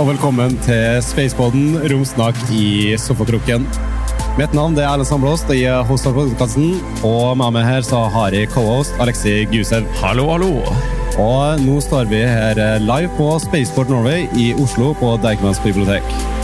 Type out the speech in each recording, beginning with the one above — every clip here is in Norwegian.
Og velkommen til Spaceboden romsnakk i sofakroken. Mitt navn er Erlend Sandblåst, og jeg er host av podkasten. Og med meg her så har jeg co-host Alexi Gusev. Hallo, hallo. Og nå står vi her live på Spaceport Norway i Oslo på Deichmans bibliotek.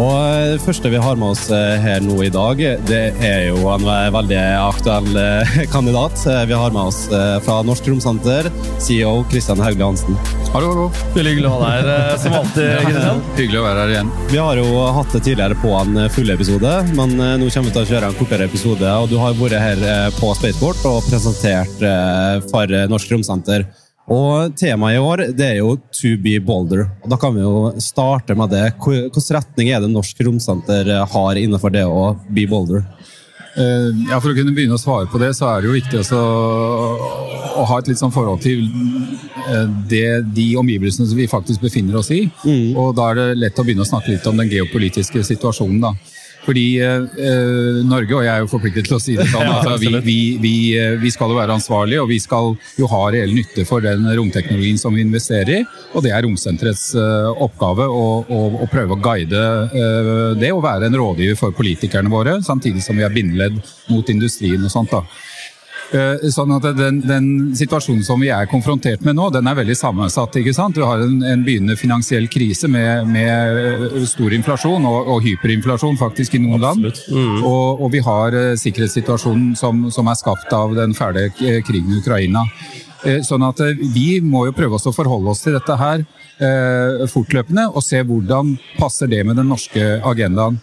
Og Det første vi har med oss eh, her nå i dag, det er jo en veldig aktuell eh, kandidat. Vi har med oss eh, fra Norsk Romsenter CEO Kristian Hauglie Hansen. Hallo, hallo. Veldig hyggelig å ha deg her, som alltid. Kristian. Hyggelig å være her igjen. Vi har jo hatt det tidligere på en full episode, men nå kommer vi til å kjøre en kortere episode. og Du har vært her på Spaceport og presentert for Norsk Romsenter. Og Temaet i år det er jo To be bolder. Og Da kan vi jo starte med det. Hvilken retning er det Norsk Romsenter har innenfor det å be bolder? Uh, ja, For å kunne begynne å svare på det, så er det jo viktig også å ha et litt sånn forhold til uh, det, de omgivelsene som vi faktisk befinner oss i. Mm. Og Da er det lett å begynne å snakke litt om den geopolitiske situasjonen. da. Fordi eh, Norge, og jeg er jo forpliktet til å si det sånn, altså, vi, vi, vi, eh, vi, skal jo være ansvarlige og vi skal jo ha reell nytte for den romteknologien som vi investerer i. Og det er Romsenterets eh, oppgave å, å, å, prøve å guide eh, det og være en rådgiver for politikerne våre, samtidig som vi er bindeledd mot industrien og sånt. da. Eh, sånn at den, den, situasjonen som vi er konfrontert med nå, den er veldig sammensatt. ikke sant? Du har en, en begynnende finansiell krise med, med eh, stor inflasjon og, og, hyperinflasjon faktisk i noen land. Mm. Og, og, vi har uh, sikkerhetssituasjonen som, som, er skapt av den fæle krigen i Ukraina. Sånn at vi må jo prøve oss å forholde oss til dette her fortløpende og se hvordan passer det med den norske agendaen.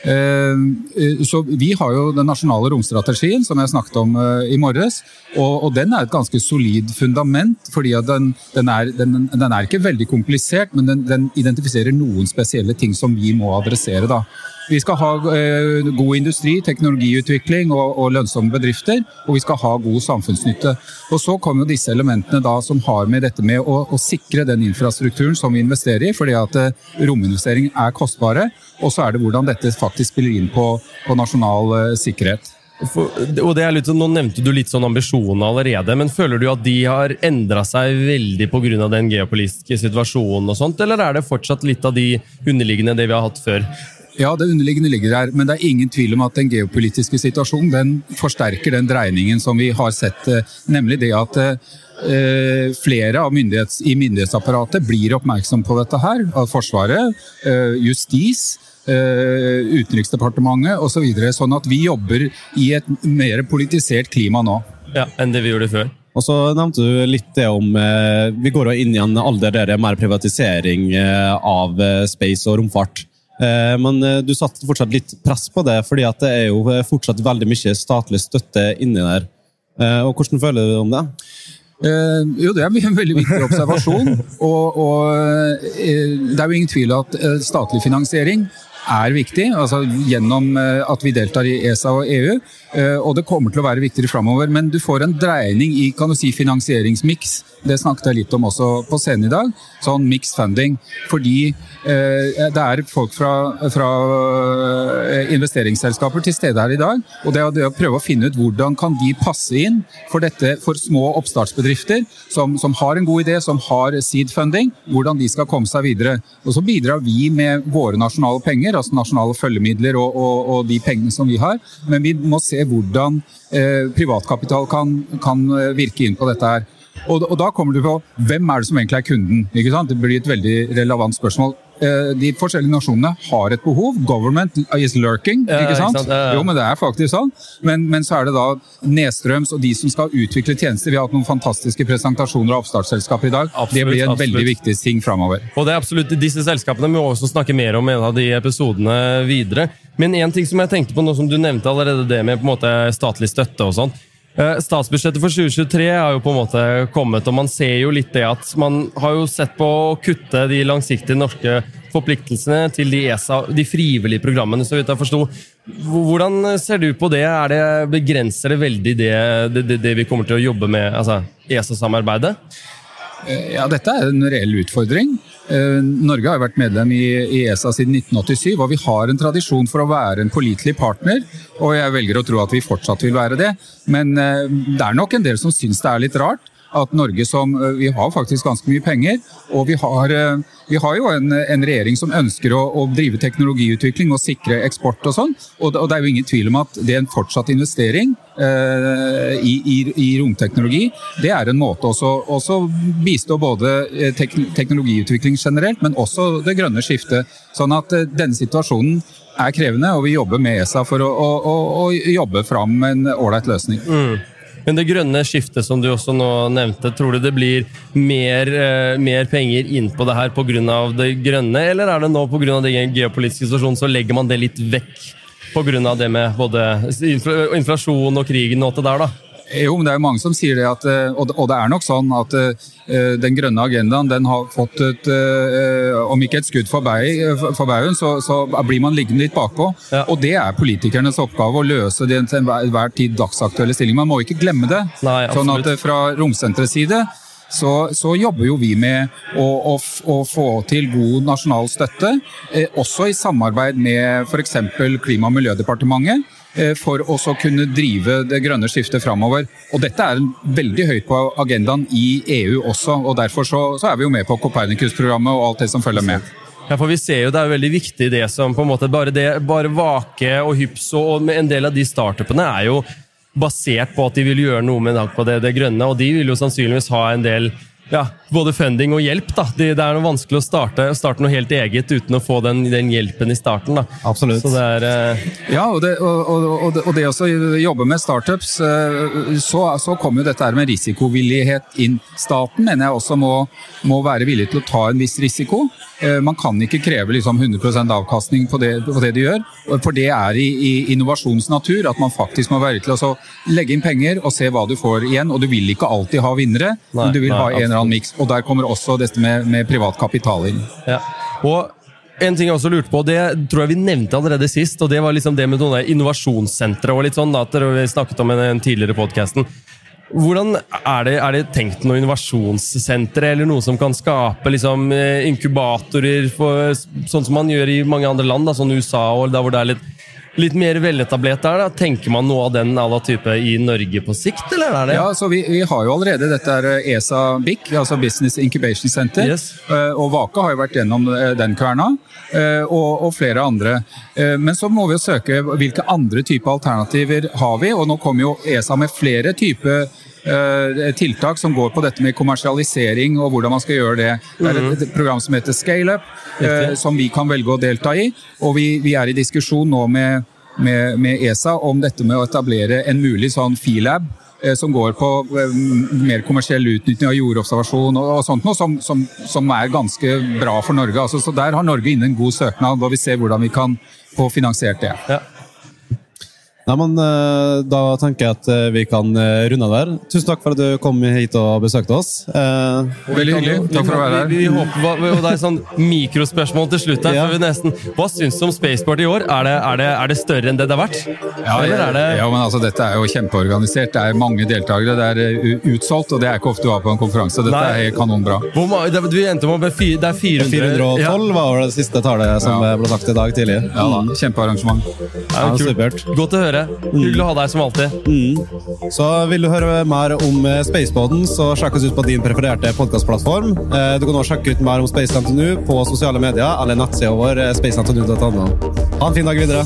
Eh, eh, så Vi har jo den nasjonale romstrategien som jeg snakket om eh, i morges. Og, den er et ganske solid fundament. fordi den, den, den, den, er, ikke veldig komplisert, men den, identifiserer noen spesielle ting som vi må adressere. da. Vi skal ha eh, god industri, teknologiutvikling og, og, lønnsomme bedrifter. Og vi skal ha god samfunnsnytte. Og Så kommer disse elementene da som har med dette med å, å sikre den infrastrukturen som vi investerer i. fordi at eh, rominvestering er kostbare. Og så er det hvordan dette faktisk spiller inn på, på nasjonal eh, sikkerhet. For, og det er litt, Nå nevnte du litt sånn ambisjonene allerede, men føler du at de har endra seg veldig pga. den geopolitiske situasjonen, og sånt, eller er det fortsatt litt av de underliggende det vi har hatt før? Ja, det underliggende ligger der, men det er ingen tvil om at den geopolitiske situasjonen den forsterker den dreiningen som vi har sett, eh, nemlig det at eh, flere myndighets, i myndighetsapparatet blir oppmerksom på dette her. Av Forsvaret, eh, justis, Utenriksdepartementet osv. Så videre, sånn at vi jobber i et mer politisert klima nå. Ja, Enn det vi gjorde før? Og så nevnte du litt det om Vi går inn i en alder der det er mer privatisering av space og romfart. Eh, men eh, du satte fortsatt litt press på det, fordi det er jo eh, fortsatt veldig mye statlig støtte inni der. Og Hvordan føler du om det? Eh, jo, Det er en veldig viktig observasjon. og, og Det er jo ingen tvil at statlig finansiering er viktig, altså gjennom at vi deltar i ESA og EU. Og det kommer til å være viktigere framover. Men du får en dreining i kan du si, finansieringsmiks det snakket jeg litt om også på scenen i dag. Sånn mixed funding. Fordi eh, det er folk fra, fra, eh, investeringsselskaper til stede her i dag. Og det er det å prøve å finne ut hvordan kan de passe inn for dette for små oppstartsbedrifter som, som har en god idé, som har seed funding, hvordan de skal komme seg videre. Og så bidrar vi med våre nasjonale penger, altså nasjonale følgemidler og, og, og de pengene som vi har. Men vi må se hvordan eh, privatkapital kan, kan eh, virke inn på dette her. Og, og, da kommer du på hvem er det som egentlig er kunden? Ikke sant? Det blir et veldig relevant spørsmål. Eh, de forskjellige nasjonene har et behov. Government is lurking. ikke sant? Ja, ikke sant? Ja, ja. Jo, men det er faktisk sånn. Men, men, så er det da nedstrøms og de som skal utvikle tjenester. Vi har hatt noen fantastiske presentasjoner av oppstartsselskaper i dag. Absolutt, det blir en absolutt. veldig viktig ting framover. Og det er absolutt, Disse selskapene må også snakke mer om i en av de episodene videre. Men en ting som jeg tenkte på nå som du nevnte allerede, det med på en måte statlig støtte og sånn. Statsbudsjettet for 2023 har jo på en måte kommet, og man ser jo litt det at man har jo sett på å kutte de langsiktige norske forpliktelsene til de, ESA, de frivillige programmene, så vidt jeg forsto. Hvordan ser du på det? Er det begrenser det veldig det, det, det, vi kommer til å jobbe med, altså ESA-samarbeidet? Eh, ja, dette er en reell utfordring. Eh, Norge har vært medlem i, ESA siden 1987, og vi har en tradisjon for å være en pålitelig partner. Og jeg velger å tro at vi fortsatt vil være det. Men eh, det er nok en del som syns det er litt rart at Norge som eh, Vi har faktisk ganske mye penger, og vi har, eh, vi har jo en, en, regjering som ønsker å, å, drive teknologiutvikling og sikre eksport og sånn. Og, og, det er jo ingen tvil om at det er en fortsatt investering eh, i, i, i, romteknologi. Det er en måte også, å bistå både eh, tek, teknologiutvikling generelt, men også det grønne skiftet. Sånn at denne situasjonen er krevende, og vi jobber med ESA for å, å, å jobbe fram en ålreit løsning. Mm. Men det grønne skiftet som du også nå nevnte, tror du det blir mer, eh, mer penger inn på det her pga. det grønne, eller er det nå pga. den geopolitiske situasjonen så legger man det litt vekk pga. det med både inflasjon og krigen og alt det der, da? Jo, men det er jo mange som sier det, at, eh, og det er nok sånn at eh, den grønne agendaen den har fått et eh, Om ikke et skudd for, baugen, så, så, blir man liggende litt bakpå. Ja. Og det er politikernes oppgave å løse den til enhver tid dagsaktuelle stillingen. Man må ikke glemme det. Nei, sånn at fra Romsenterets side så, så, jobber jo vi med å, å, å få til god nasjonal støtte, eh, også i samarbeid med f.eks. Klima- og miljødepartementet. Eh, for å kunne drive det grønne skiftet framover. Og dette er veldig høyt på agendaen i EU også, og derfor så, så er vi jo med på Copernicus-programmet og alt det som følger med. Ja, for vi ser jo Det er veldig viktig det som på en måte bare, det, bare Vake og Hypso og en del av de startupene er jo basert på at de vil gjøre noe med det, det grønne, og de vil jo sannsynligvis ha en del ja, både funding og hjelp. da. Det, det er noe vanskelig å starte, starte, noe helt eget uten å få den, den hjelpen i starten. da. Absolutt. Det er, uh... Ja, og det, og, og, og det å jobbe med startups, uh, så, så kommer jo dette her med risikovillighet inn. Staten mener jeg også må, må være villig til å ta en viss risiko. Uh, man kan ikke kreve liksom 100% avkastning på det, på det de gjør, for det er i, i innovasjonens natur at man faktisk må være til å legge inn penger og se hva du får igjen. Og du vil ikke alltid ha vinnere, nei, men du vil nei, ha en eller annen miks. Og der kommer også dette med, med privat kapital inn. Ja. Og en ting jeg også lurte på, det tror jeg vi nevnte allerede sist, og det var liksom det med innovasjonssentre og litt sånn, da, vi snakket om den tidligere podkasten. Hvordan er det, er det, tenkt noe innovasjonssentre eller noe som kan skape liksom, eh, inkubatorer, for, sånn som man gjør i mange andre land, da, sånn USA, og der hvor det er litt litt mer veletablert der? da? Tenker man noe av den à type i Norge på sikt, eller er det? Ja, så vi, vi har jo allerede dette er eh, ESA BIC, altså Business Incubation Center. Yes. Eh, og Vaka har jo vært gjennom eh, den kverna. Og, og, flere andre. Men så må vi jo søke hvilke andre typer alternativer har vi, og nå kommer jo ESA med flere typer tiltak som går på dette med kommersialisering og hvordan man skal gjøre det. Det er et, mhm. program som heter ScaleUp, som vi kan velge å delta i. Og vi, vi er i diskusjon nå med med, med, ESA om dette med å etablere en mulig sånn Filab eh, som går på eh, mer kommersiell utnytting av jordobservasjon og, og sånt noe, som, som, som, er ganske bra for Norge. Altså, så Der har Norge inne en god søknad, og vi ser hvordan vi kan få finansiert det. Ja. Nei, men eh, Da tenker jeg at eh, vi kan eh, runde der. Tusen takk for at du kom hit og besøkte oss. Veldig hyggelig. Takk for å være her. Vi, vi håper, og det er sånn mikrospørsmål til slutt. her, ja. vi nesten, Hva syns du om Spaceport i år? Er det, er, det, er det, større enn det det har vært? Ja, det... ja, men altså, Dette er jo kjempeorganisert. Det er mange deltakere. Det er utsolgt, og det er ikke ofte du har på en konferanse. Dette Nei. er helt kanonbra. Det, vi endte med det er 400, 412 ja. var det siste tallet som ble sagt i dag tidlig. Ja da, Kjempearrangement. Ja, supert. Godt å høre høre. Hyggelig å ha deg som alltid. Mm. Så Vil du høre mer om eh, Spaceboden, så sjekk oss ut på din prefererte podkastplattform. Eh, du kan også sjekke ut mer om Space NTNU på sosiale medier eller nettsida vår eh, Ha en fin dag videre.